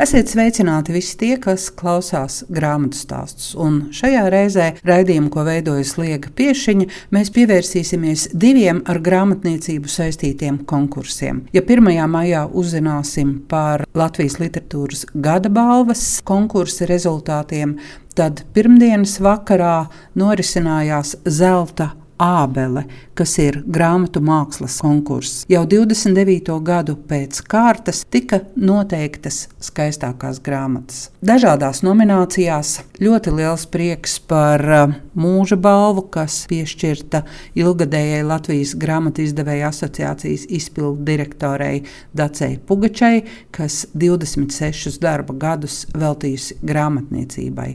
Esiet sveicināti visi tie, kas klausās grāmatu stāstus. Un šajā reizē raidījumu, ko veidojas Liega Piešiņa, mēs pievērsīsimies diviem ar grāmatniecību saistītiem konkursiem. Ja 1. maijā uzzināsim par Latvijas literatūras gada balvas konkursa rezultātiem, tad pirmdienas vakarā norisinājās zelta Ābele, kas ir grāmatu mākslas konkurss. Jau 29. gadu pēc kārtas tika noteiktas skaistākās grāmatas. Dažādās nominācijās ļoti liels prieks par uh, mūža balvu, kas piešķirta ilgadējai Latvijas grāmatu izdevēja asociācijas izpildu direktorei Dacei Pugačai, kas 26 darba gadus veltījusi grāmatniecībai.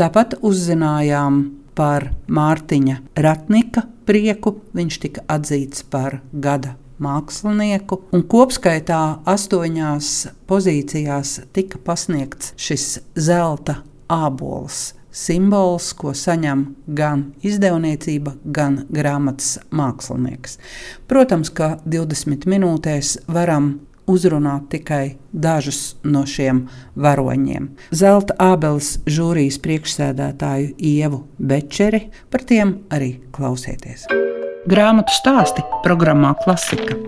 Tāpat uzzinājām par Mārtiņa Ratnika prieku. Viņš tika atzīts par gada mākslinieku, un kopskaitā astoņās pozīcijās tika pasniegts šis zelta ābols. Simbols, ko saņem gan izdevniecība, gan grāmatas mākslinieks. Protams, ka 20 minūtēs varam uzrunāt tikai dažus no šiem varoņiem. Zelta Ābeles žūrijas priekšsēdētāju Ievu Bečeri, par tiem arī klausieties. Grāmatu stāsti programmā Klasika.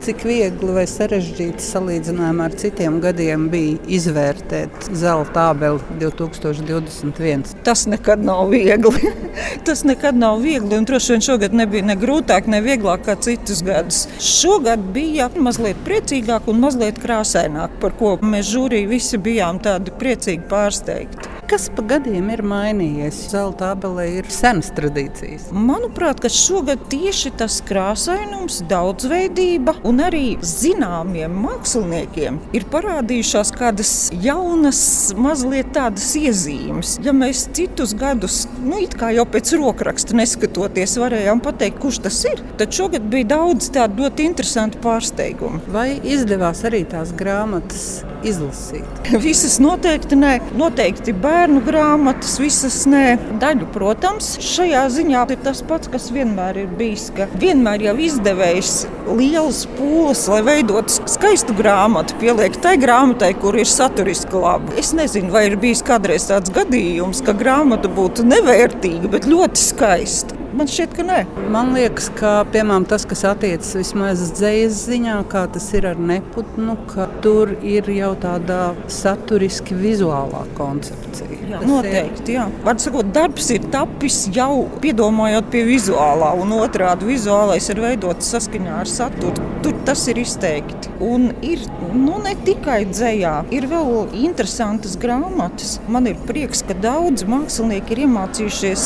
Cik viegli vai sarežģīti salīdzinājumā ar citiem gadiem bija izvērtēt zelta abeli 2021? Tas nekad nav viegli. Tas nekad nav viegli. Un droši vien šogad nebija ne grūtāk, ne vieglāk kā citus gadus. Šogad bija mazliet priecīgāk un mazliet krāsaināk, par ko mēs žūrī visi bijām tādi priecīgi pārsteigti. Kas pa gadiem ir mainījies? Zelta abelē ir senas tradīcijas. Manuprāt, ka šogad tieši tas krāsainums, daudzveidība un arī zināmiem māksliniekiem ir parādījušās kādas jaunas, mazliet tādas iezīmes. Ja mēs citus gadus, nu, jau pēc rokraksta neskatoties, varējām pateikt, kurš tas ir, tad šogad bija daudz tādu ļoti interesantu pārsteigumu. Vai izdevās arī tās grāmatas izlasīt? Visas noteikti nē, noteikti bērnu grāmatas, visas nē. Daļu, protams, šajā ziņā ir tas pats, kas vienmēr ir bijis, ka vienmēr jau izdevējs liels pūles, lai veidotu skaistu grāmatu, pieliek tai grāmatai, kur ir saturiski labi. Es nezinu, vai ir bijis kādreiz tāds gadījums, ka grāmata būtu nevērtīga, bet ļoti skaista. Man šķiet, ka nē. Man liekas, ka piemēram, tas, kas attiecas vismaz dzīslas ziņā, kā tas ir ar neputnu, ka tur ir jau tāda saturiski vizuālā koncepcija. Jā, noteikti. Jā. Var sakot, darbs ir tapis jau piedomājot pie vizuālā, un otrādi vizuālais ir veidots saskaņā ar saturu. Tur tas ir izteikti. Un ir nu, ne tikai dzējā, ir vēl interesantas grāmatas. Man ir prieks, ka daudz mākslinieki ir iemācījušies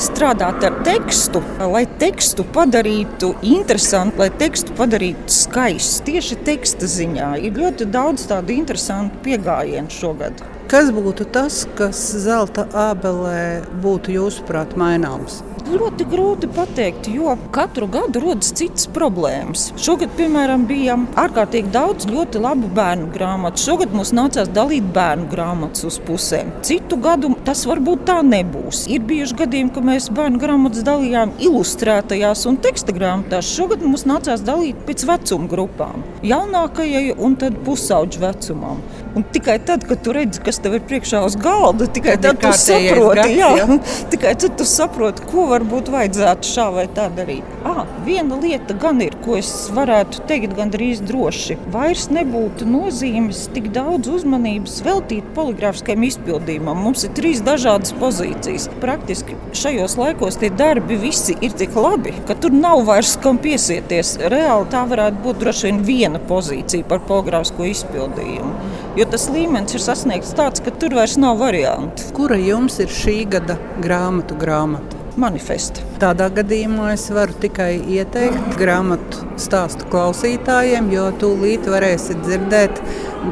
strādāt ar tekstu, lai tekstu padarītu interesantu, lai tekstu padarītu skaistu. Tieši teksta ziņā ir ļoti daudz tādu interesantu pieejamību šogad. Kas būtu tas, kas zelta ābelē būtu jūsuprāt maināms? Ļoti grūti pateikt, jo katru gadu rodas citas problēmas. Šogad, piemēram, bija ārkārtīgi daudz ļoti labu bērnu grāmatu. Šogad mums nācās dalīt bērnu grāmatas uz pusēm. Citu gadu tas varbūt tā nebūs. Ir bijuši gadījumi, ka mēs bērnu grāmatas dalījām ilustrētajās un teksta grāmatās. Šogad mums nācās dalīt pēc vecuma grupām. Jaunākajai un tad pusauģu vecumam. Un tikai tad, kad tu redzi, kas tev ir priekšā uz galda, tikai tad, tad tu saproti, gads, jā, jā. tikai tad tu saproti, ko varbūt vajadzētu šā vai tā darīt. Ah, viena lieta gan ir, ko es varētu teikt gandrīz droši. Vairs nebūtu nozīmes tik daudz uzmanības veltīt poligrāfiskajam izpildījumam. Mums ir trīs dažādas pozīcijas. Praktiski šajos laikos tie darbi visi ir tik labi, ka tur nav vairs kam piesieties. Reāli tā varētu būt droši vien viena pozīcija par poligrāfisko izpildījumu. Jo tas līmenis ir sasniegts tāds, ka tur vairs nav variantu. Kura jums ir šī gada grāmatu grāmata? Manifesta. Tādā gadījumā es varu tikai ieteikt grāmatu stāstu klausītājiem, jo tūlīt varēsiet dzirdēt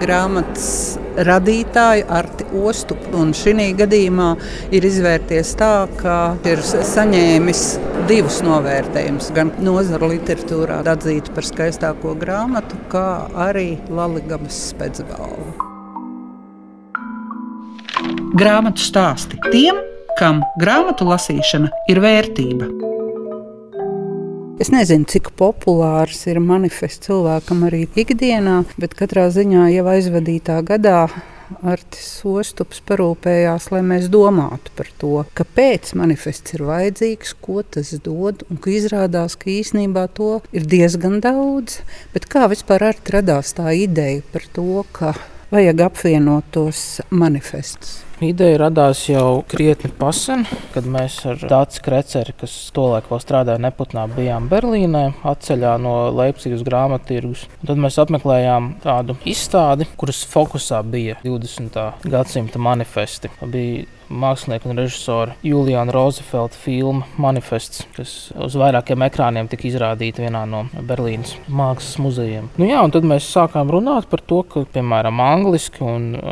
grāmatas radītāju Arti Ostu. Un šī gadījumā ir izvērties tā, ka ir saņēmis divus novērtējumus. Gan nozara literatūrā atzīta par skaistāko grāmatu, kā arī Latvijas spēcbalvu. Grāmatu stāsti tiem, kam grāmatu lasīšana ir vērtība. Es nezinu, cik populārs ir manifests cilvēkam arī ikdienā, bet katrā ziņā jau aizvadītā gadā Artis Ostops parūpējās, lai mēs domātu par to, kāpēc manifests ir vajadzīgs, ko tas dod, un ka izrādās, ka īsnībā to ir diezgan daudz. Bet kā vispār radās tā ideja par to, ka vajag apvienot tos manifestus? Ideja radās jau krietni pasen, kad mēs ar Dārzu Kreceri, kas tolaik vēl strādāja Neputnā, bijām Berlīnē, atceļā no Leipzigas grāmattirgus. Tad mēs apmeklējām tādu izstādi, kuras fokusā bija 20. gadsimta manifesti. Bija mākslinieka un režisora Juliana Rozefelda filma Manifests, kas uz vairākiem ekrāniem tika izrādīta vienā no Berlīnas mākslas muzejiem. Nu, jā, tad mēs sākām runāt par to, ka piemēram angliski,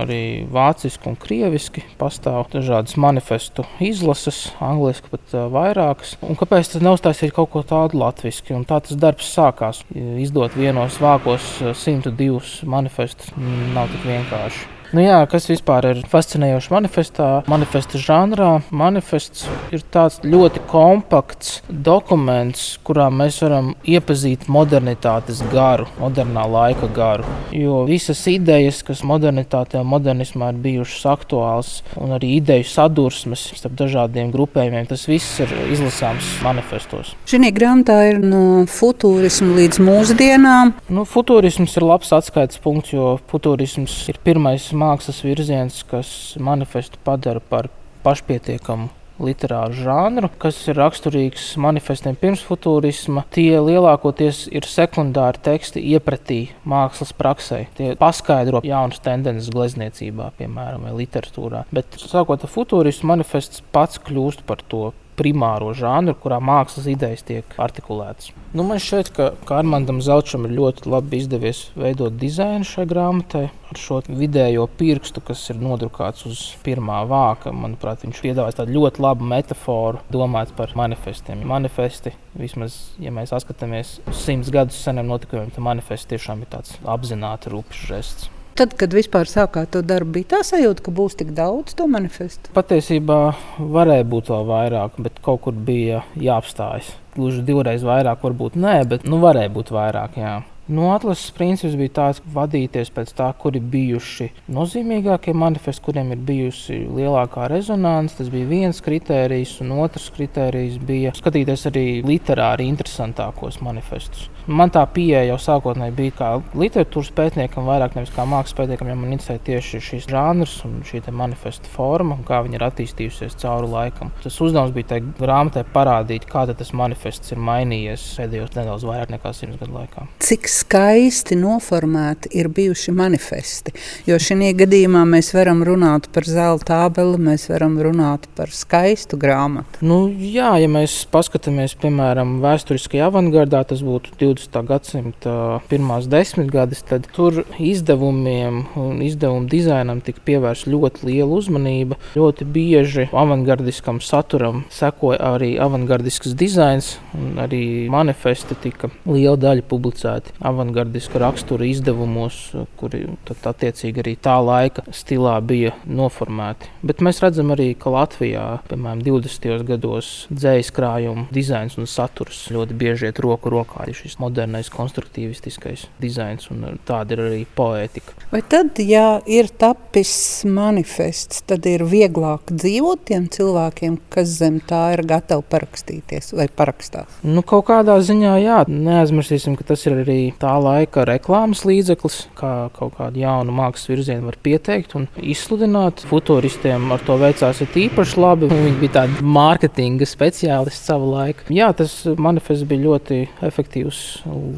arī vāciski un krieviski pastāv dažādas manifestu izlases, angliski pat vairākas. Un kāpēc tad neuztaisīt kaut ko tādu latviešu? Tā tas darbs sākās. Izdot vienos vākos 102 manifestus nav tik vienkārši. Nu jā, kas vispār ir fascinējoši manifestā? Manifesta žanrā. Manifests ir tāds ļoti kompakts dokuments, kurā mēs varam iepazīt modernitātes garu, modernā laika garu. Jo visas idejas, kas modernitātē un modernismā ir bijušas aktuālas, un arī ideju sadursmes starp dažādiem grupējumiem, tas viss ir izlasāms manifestos. Šī grāmatā ir no futūrisma līdz mūsdienām. Nu, futūrisms ir labs atskaites punkts, jo futūrisms ir pirmais mākslas virziens, kas manifestu padara par pašpietiekamu literāru žanru, kas ir raksturīgs manifestiem pirms futurisma. Tie lielākoties ir sekundāri teksti iepratī mākslas praksē. Tie paskaidro jaunas tendences glezniecībā, piemēram, vai literatūrā. Bet sākot ar futurismu, manifests pats kļūst par to primāro žanru, kurā mākslas idejas tiek artikulētas. Nu, man šķiet, ka Kārmandam Zelčam ir ļoti labi izdevies veidot dizainu šai grāmatai ar šo vidējo pirkstu, kas ir nodrukāts uz pirmā vāka. Manuprāt, viņš piedāvā tādu ļoti labu metaforu, domājot par manifestiem. Manifesti, vismaz, ja mēs paskatāmies uz simts gadus seniem notikumiem, tad manifesti tiešām ir tāds apzināti rupjš žests. Tad, kad vispār sākāt to darbu, bija tā sajūta, ka būs tik daudz to manifestu. Patiesībā varēja būt vēl vairāk, bet kaut kur bija jāapstājas. Gluži divreiz vairāk, varbūt nē, bet nu, varēja būt vairāk. Jā. Nu, atlases princips bija tāds, vadīties pēc tā, kuri bijuši nozīmīgākie manifesti, kuriem ir bijusi lielākā rezonance. Tas bija viens kritērijs, un otrs kritērijs bija skatīties arī literāri interesantākos manifestus. Man tā pieeja jau sākotnēji bija kā literatūras pētniekam, vairāk nevis kā mākslas pētniekam, jo man interesē tieši šis žanrs un šī manifesta forma, un kā viņa ir attīstījusies cauri laikam. Tas uzdevums bija tajā grāmatā parādīt, kā tas manifests ir mainījies pēdējos nedaudz vairāk nekā simts gadu laikā. Cik skaisti noformēti ir bijuši manifesti, jo šajā gadījumā mēs varam runāt par zelta abeli, mēs varam runāt par skaistu grāmatu. Nu, jā, ja mēs paskatāmies, piemēram, vēsturiskajā avangardā, tas būtu 20. 20. gadsimta pirmās desmitgades, tad tur izdevumiem un izdevumu dizainam tika pievērsta ļoti liela uzmanība. Ļoti bieži avangardiskam saturam sekoja arī avangardisks dizains, un arī manifesti tika liela daļa publicēti avangardiska rakstura izdevumos, kuri attiecīgi arī tā laika stilā bija noformēti. Bet mēs redzam arī, ka Latvijā, piemēram, 20. gados dzējas krājuma dizains un saturs ļoti bieži iet roku rokā. Šis modernais, konstruktīvistiskais dizains, un tāda ir arī poētika. Vai tad, ja ir tapis manifests, tad ir vieglāk dzīvot tiem cilvēkiem, kas zem tā ir gatavi parakstīties vai parakstās? Nu, kaut kādā ziņā, jā, neaizmirsīsim, ka tas ir arī tā laika reklāmas līdzeklis, kā kaut kādu jaunu mākslas virzienu var pieteikt un izsludināt. Futuristiem ar to veicās īpaši labi. Viņi bija tādi mārketinga speciālisti savu laiku. Jā, tas manifests bija ļoti efektīvs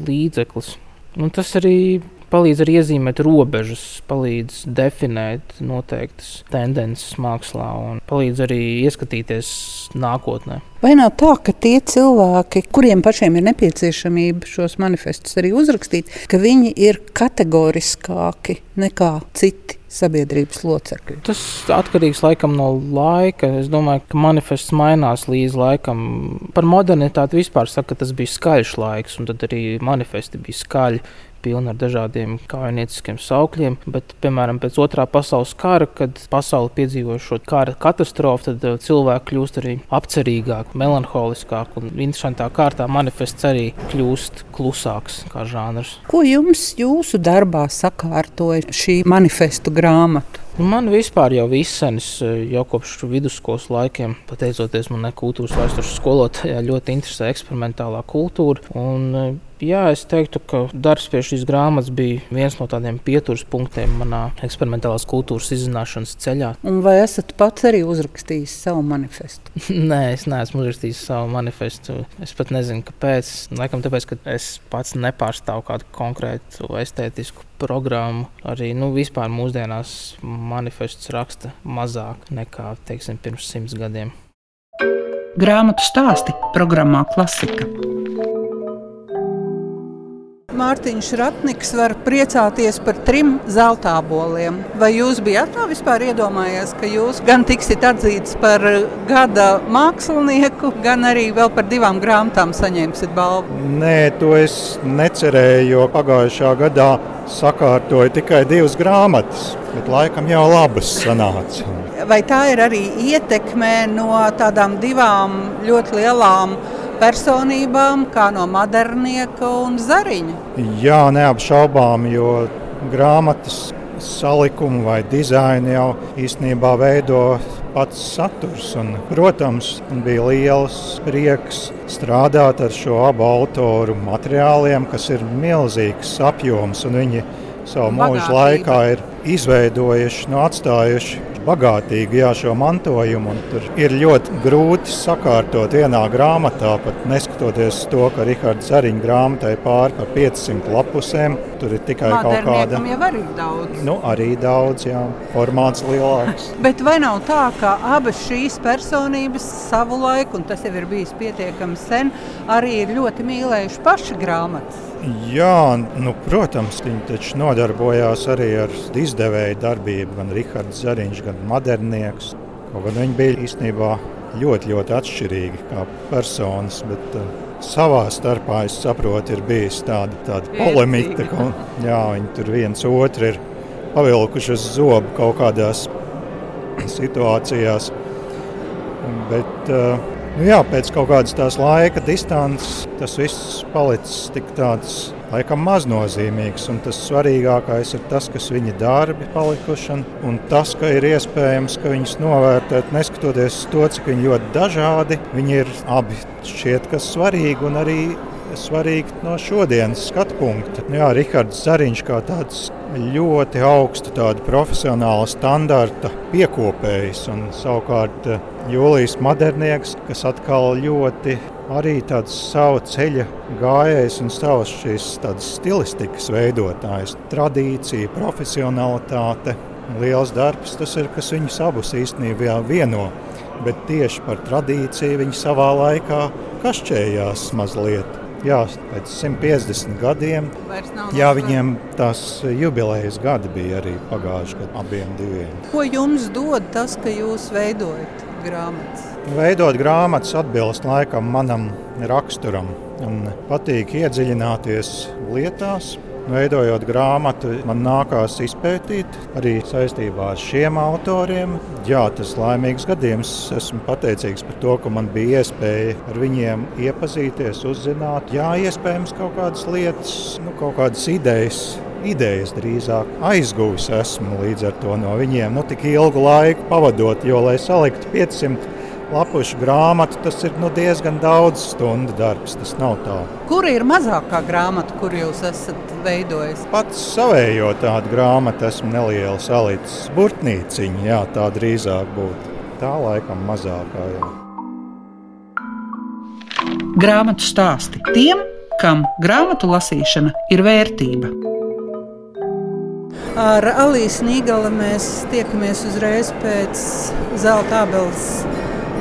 līdzeklis. Un tas arī palīdz arī iezīmēt robežas, palīdz definēt noteiktas tendences mākslā un palīdz arī ieskatīties nākotnē. Vai nav tā, ka tie cilvēki, kuriem pašiem ir nepieciešamība šos manifestus arī uzrakstīt, ka viņi ir kategoriskāki nekā citi? sabiedrības locekļi. Tas atkarīgs laikam no laika. Es domāju, ka manifests mainās līdz laikam. Par modernitāti vispār saka, ka tas bija skaļš laiks, un tad arī manifesti bija skaļi. Pilna ar dažādiem kaujinieciskiem saukļiem. Bet, piemēram, pēc otrā pasaules kara, kad pasaule piedzīvoja šo kara katastrofu, tad uh, cilvēki kļūst arī apcerīgāki, melanholiskāki un interesantā kārtā manifests arī kļūst klusāks kā žanrs. Ko jums jūsu darbā sakārtoja šī manifestu grāmata? Man vispār jau visenis, eh, jau kopš vidusskolas laikiem, pateicoties manai kultūras vēstures skolotājai, ļoti interesē eksperimentālā kultūra. Un, eh, jā, es teiktu, ka darbs pie šīs grāmatas bija viens no tādiem pieturas punktiem manā eksperimentālās kultūras izzināšanas ceļā. Un vai esat pats arī uzrakstījis savu manifestu? Nē, es neesmu uzrakstījis savu manifestu. Es pat nezinu, kāpēc. Laikam tāpēc, ka es pats nepārstāvu kādu konkrētu estētisku programmu. Arī nu, vispār mūsdienās manifests raksta mazāk nekā teiksim, pirms simts gadiem. Grāmatu stāsti programmā Klasika. Mārtiņš Ratniks var priecāties par trim zelta boliem. Vai jūs bijāt tā vispār iedomājies, ka jūs gan tiksiet atzīts par gada mākslinieku, gan arī vēl par divām grāmatām saņemsiet balvu? Nē, to es necerēju, jo pagājušā gadā sakārtoju tikai divas grāmatas, bet laikam jau labas sanāca. Vai tā ir arī ietekme no tādām divām ļoti lielām personībām, kā no modernieka un zariņa. Jā, neapšaubām, jo grāmatas salikumu vai dizainu jau īstenībā veido pats saturs. Un, protams, bija liels prieks strādāt ar šo abu autoru materiāliem, kas ir milzīgs apjoms. Viņi savu mūžu laikā ir izveidojuši, nu, atstājuši bagātīgu jā, šo mantojumu. Tur ir ļoti grūti sakārtot vienā grāmatā, pat neskatoties to, ka Rahards Zariņš grāmatai pāri par 500 lapusēm. Tur ir tikai kaut kāda. Jau arī daudz. Nu, arī daudz, jā, formāts lielāks. Bet vai nav tā, ka abas šīs personības savu laiku, un tas jau ir bijis pietiekami sen, arī ir ļoti mīlējuši paši grāmatas? Jā, nu, protams, viņi taču nodarbojās arī ar izdevēju darbību, gan Rahards Zariņš, gan Modernieks. Kaut gan viņi bija īstenībā ļoti, ļoti atšķirīgi kā personas. Bet, uh, savā starpā, es saprotu, ir bijis tāda, tāda polemika, ka jā, viņi tur viens otru ir pavilkuši uz zobu kaut kādās situācijās. Bet, uh, Nu jā, pēc kaut kādas tās laika distances tas viss palicis tik tāds laikam maznozīmīgs. Tas svarīgākais ir tas, kas viņa darbi palikuši, un, tas, ka ir iespējams, ka viņus novērtēt, neskatoties to, cik viņi ļoti dažādi. Viņi ir abi šķiet, kas svarīgi un arī svarīgi no šodienas skatu punkta. Nu jā, Rihards Zariņš kā tāds ļoti augstu profesionāla standarta piekopējs, un savukārt eh, Jūlijas Madernieks, kas atkal ļoti arī tāds savu ceļa gājējs un savas šīs stilistikas veidotājs, tradīcija, profesionalitāte. Liels darbs tas ir, kas viņus abus īstenībā vieno. Bet tieši par tradīciju viņi savā laikā kašķējās mazliet jā, pēc 150 gadiem. Jā, viņiem tās jubilejas gadi bija arī pagājuši gadu abiem diviem. Ko jums dod tas, ka jūs veidojat grāmatas? Veidot grāmatas atbilst laikam manam raksturam un patīk iedziļināties lietās Veidojot grāmatu, man nākās izpētīt arī saistībā ar šiem autoriem. Jā, tas ir laimīgs gadījums. Esmu pateicīgs par to, ka man bija iespēja ar viņiem iepazīties, uzzināt. Jā, iespējams, kaut kādas lietas, nu, kaut kādas idejas idejas drīzāk aizguvis esmu līdz ar to no viņiem. Nu, tik ilgu laiku pavadot, jo, lai saliktu 500 lapušu grāmatu, tas ir nu, diezgan daudz stundu darbs. Tas nav tā. Kur ir mazākā grāmata, kur jūs esat veidojis? Pats savējo tādu grāmatu esmu nelielu salicis. Burtnīciņa, jā, tā drīzāk būtu. Tā laikam mazākā. Jā. Grāmatu stāsti tiem, kam grāmatu lasīšana ir vērtība. Ar Alīsu Nīgalu mēs tiekamies uzreiz pēc zelta abeles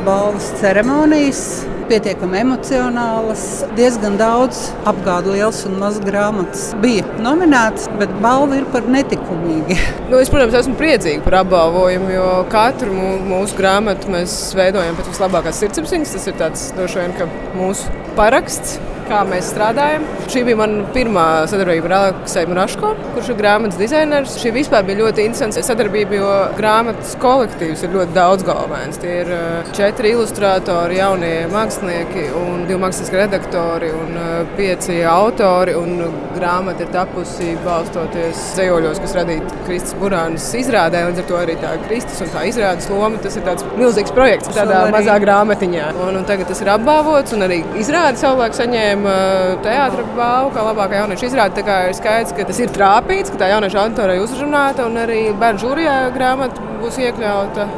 balvas ceremonijas. Pietiekami emocionālas, diezgan daudz apgādu liels un mazs grāmatas bija nominētas, bet balva ir par netikumīgu. Nu, es, protams, esmu priecīga par apbalvojumu, jo katru mūsu grāmatu mēs veidojam pēc vislabākās sirdsapziņas. Tas ir tāds, droši vien, mūsu paraksts kā mēs strādājam. Šī bija mana pirmā sadarbība ar Aleksēju Muraško, kurš ir grāmatas dizainers. Šī vispār bija ļoti interesanta sadarbība, jo grāmatas kolektīvs ir ļoti daudzgalvains. Tie ir uh, četri ilustrātori, jaunie mākslinieki un divi mākslinieki redaktori un uh, pieci autori. Un grāmata ir tapusi balstoties zejoļos, kas radīti Kristus Burānas izrādē. Līdz ar to arī tā Kristus un tā izrādes loma. Tas ir tāds milzīgs projekts, tādā mazā grāmatiņā. Un, un tagad tas ir apbalvots un arī izrādi savulaik saņēma uh, teātris balvu kā labākā jauniešu izrāde. Ir skaidrs, ka tas ir trāpīts, ka tā jauniešu auditorijai uzrunāta un arī bērnu žūrijā grāmata būs iekļauta.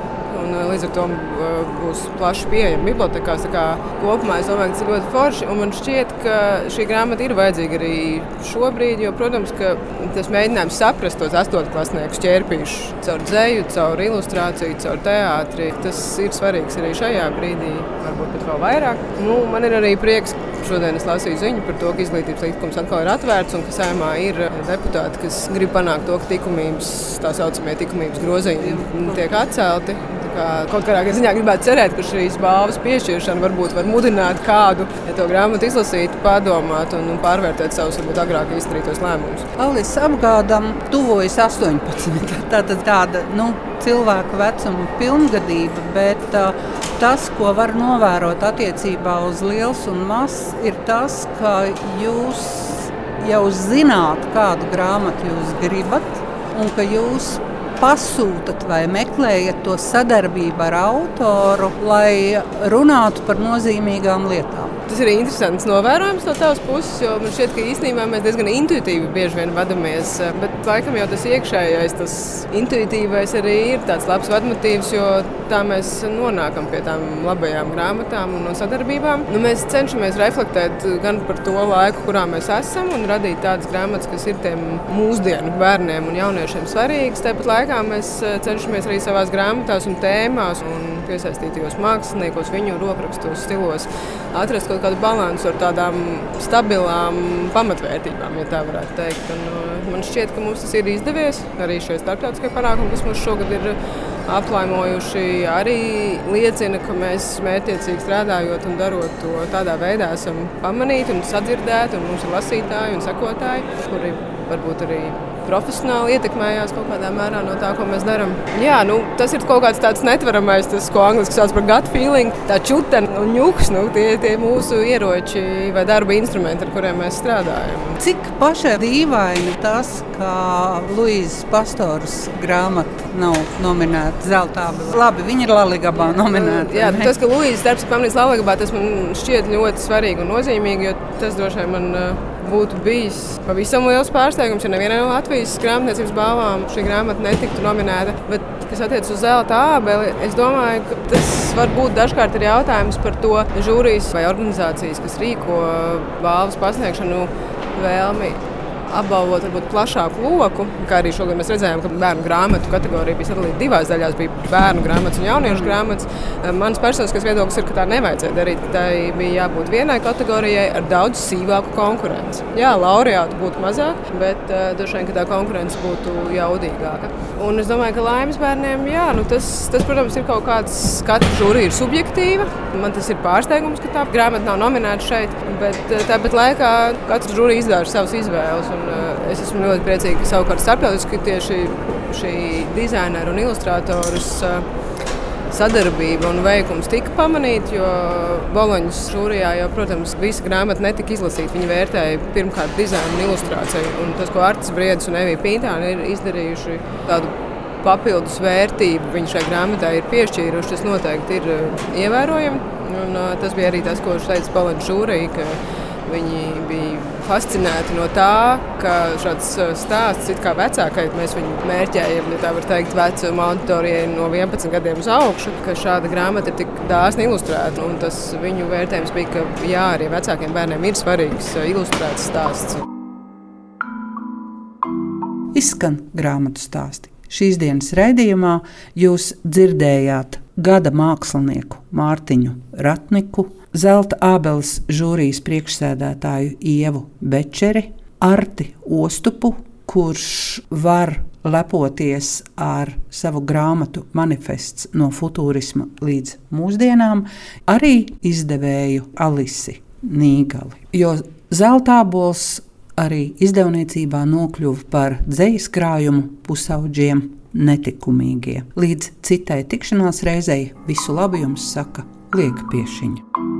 Un, uh, līdz ar to uh, būs plaši pieejama bibliotekās. Kopumā es domāju, ka tas ir ļoti forši. Man šķiet, ka šī grāmata ir vajadzīga arī šobrīd. Jo, protams, tas mēģinājums saprast tos astotklases ķērpīšus caur dzeju, caur ilustrāciju, caur teātri. Tas ir svarīgs arī šajā brīdī, varbūt pat vēl vairāk. Nu, man ir arī prieks, Šodien es lasīju ziņu par to, ka izglītības likums atkal ir atvērts un ka saimā ir deputāti, kas grib panākt to, ka likumības, tā saucamie likumības grozījumi tiek atcelti. Kaut kādā ziņā gribētu cerēt, ka šīs balvas piešķiršana varbūt var mudināt kādu ja to grāmatu izlasīt, padomāt un, un pārvērtēt savus varbūt agrāk izdarītos lēmumus. Alis apgādam tuvojas 18. Tātad tāda nu, cilvēku vecuma pilngadība, bet uh, tas, ko var novērot attiecībā uz liels un mazs, ir tas, ka jūs jau zināt, kādu grāmatu jūs gribat, un ka jūs pasūtat vai meklējat to sadarbību ar autoru, lai runātu par nozīmīgām lietām. Tas ir interesants novērojums no tavas puses, jo man šķiet, ka īstenībā mēs diezgan intuitīvi bieži vien vadāmies. Bet laikam jau tas iekšējais, tas intuitīvais arī ir tāds labs vadmotīvs, jo tā mēs nonākam pie tām labajām grāmatām un sadarbībām. Nu, mēs cenšamies reflektēt gan par to laiku, kurā mēs esam, un radīt tādas grāmatas, kas ir tiem mūsdienu bērniem un jauniešiem svarīgas. Tāpat laikā mēs cenšamies arī savās grāmatās un tēmās un piesaistītajos māksliniekos, viņu rokrakstos, stilos atrast kaut kādu līdzsvaru ar tādām stabilām pamatvērtībām, ja tā varētu teikt. Un, uh, man šķiet, ka mums tas ir izdevies. Arī šie starptautiskie panākumi, kas mums šogad ir aplaimojuši, arī liecina, ka mēs mērķiecīgi strādājot un darot to tādā veidā, esam pamanīti un sadzirdēti. Un mums ir lasītāji un sekotāji, kuri varbūt arī profesionāli ietekmējās kaut kādā mērā no tā, ko mēs darām. Jā, nu, tas ir kaut kāds tāds netveramais, tas, ko angļuiski sauc par gut feeling, tā čūta un ņūks. Nu, tie ir mūsu ieroči vai darba instrumenti, ar kuriem mēs strādājam. Cik pašai dīvaini tas, ka Luīzes Pastors grāmata nav nominēta apelsīna. Labi, viņa ir Latvijā nominēta. Jā, tas, ka Luīzes darbs ir pamanīts Latvijā, tas man šķiet ļoti svarīgi un nozīmīgi, jo tas droši vien man būtu bijis pavisam liels pārsteigums, ja nevienai no Latvijas grāmatniecības balvām šī grāmata netiktu nominēta. Bet, kas attiecas uz zelta ābeli, es domāju, ka tas varbūt dažkārt ir jautājums par to žūrijas vai organizācijas, kas rīko balvas pasniegšanu vēlmi apbalvot varbūt, plašāku loku. Kā arī šogad mēs redzējām, ka bērnu grāmatu kategorija bija sadalīta divās daļās. Bija bērnu grāmatas un jauniešu grāmatas. Mans personiskais viedoklis ir, ka tā nevajadzēja darīt. Tā bija jābūt vienai kategorijai ar daudz sīvāku konkurenci. Jā, laureātu būtu mazāk, bet uh, droši vien tā konkurence būtu jaudīgāka. Un es domāju, ka laimes bērniem, jā, nu tas, tas, protams, ir kaut kāds skats, žūrija ir subjektīva. Man tas ir pārsteigums, ka tā grāmata nav nominēta šeit, bet eh, tāpat laikā katrs žūrija izdara savas izvēles. Un, uh, es esmu ļoti priecīga, ka savukārt starptautiski tieši šī dizainera un ilustrātoras uh, sadarbība un veikums tika pamanīti, jo Boloņas šūrijā jau, protams, visa grāmata netika izlasīta. Viņi vērtēja pirmkārt dizainu un ilustrāciju. Un tas, ko Arts Briedis un Evija Pītāna ir izdarījuši, tādu papildus vērtību viņi šai grāmatai ir piešķīruši, tas noteikti ir ievērojami. Un, tas bija arī tas, ko teica Boloņas šūrija Viņi bija fascinēti no tā, ka šāds uh, stāsts, kā vecākai, mēs viņu mērķējam, ja tā var teikt, vecuma auditorijai no 11 gadiem uz augšu, ka šāda grāmata ir tik dāsni ilustrēta. Tas viņu vērtējums bija, ka jā, arī vecākiem bērniem ir svarīgs uh, ilustrēts stāsts. Izskan grāmatu stāsti. Šīs dienas raidījumā jūs dzirdējāt gada mākslinieku Mārtiņu Ratniku zelta ābeles žūrijas priekšsēdētāju Ievu Bečeri, Arti Ostupu, kurš var lepoties ar savu grāmatu manifests no futurisma līdz mūsdienām, arī izdevēju Alisi Nīgali. Jo zelta abols arī izdevniecībā nokļuva par dzejas krājumu pusauģiem netikumīgie. Līdz citai tikšanās reizei visu labu jums saka Liega Piešiņa.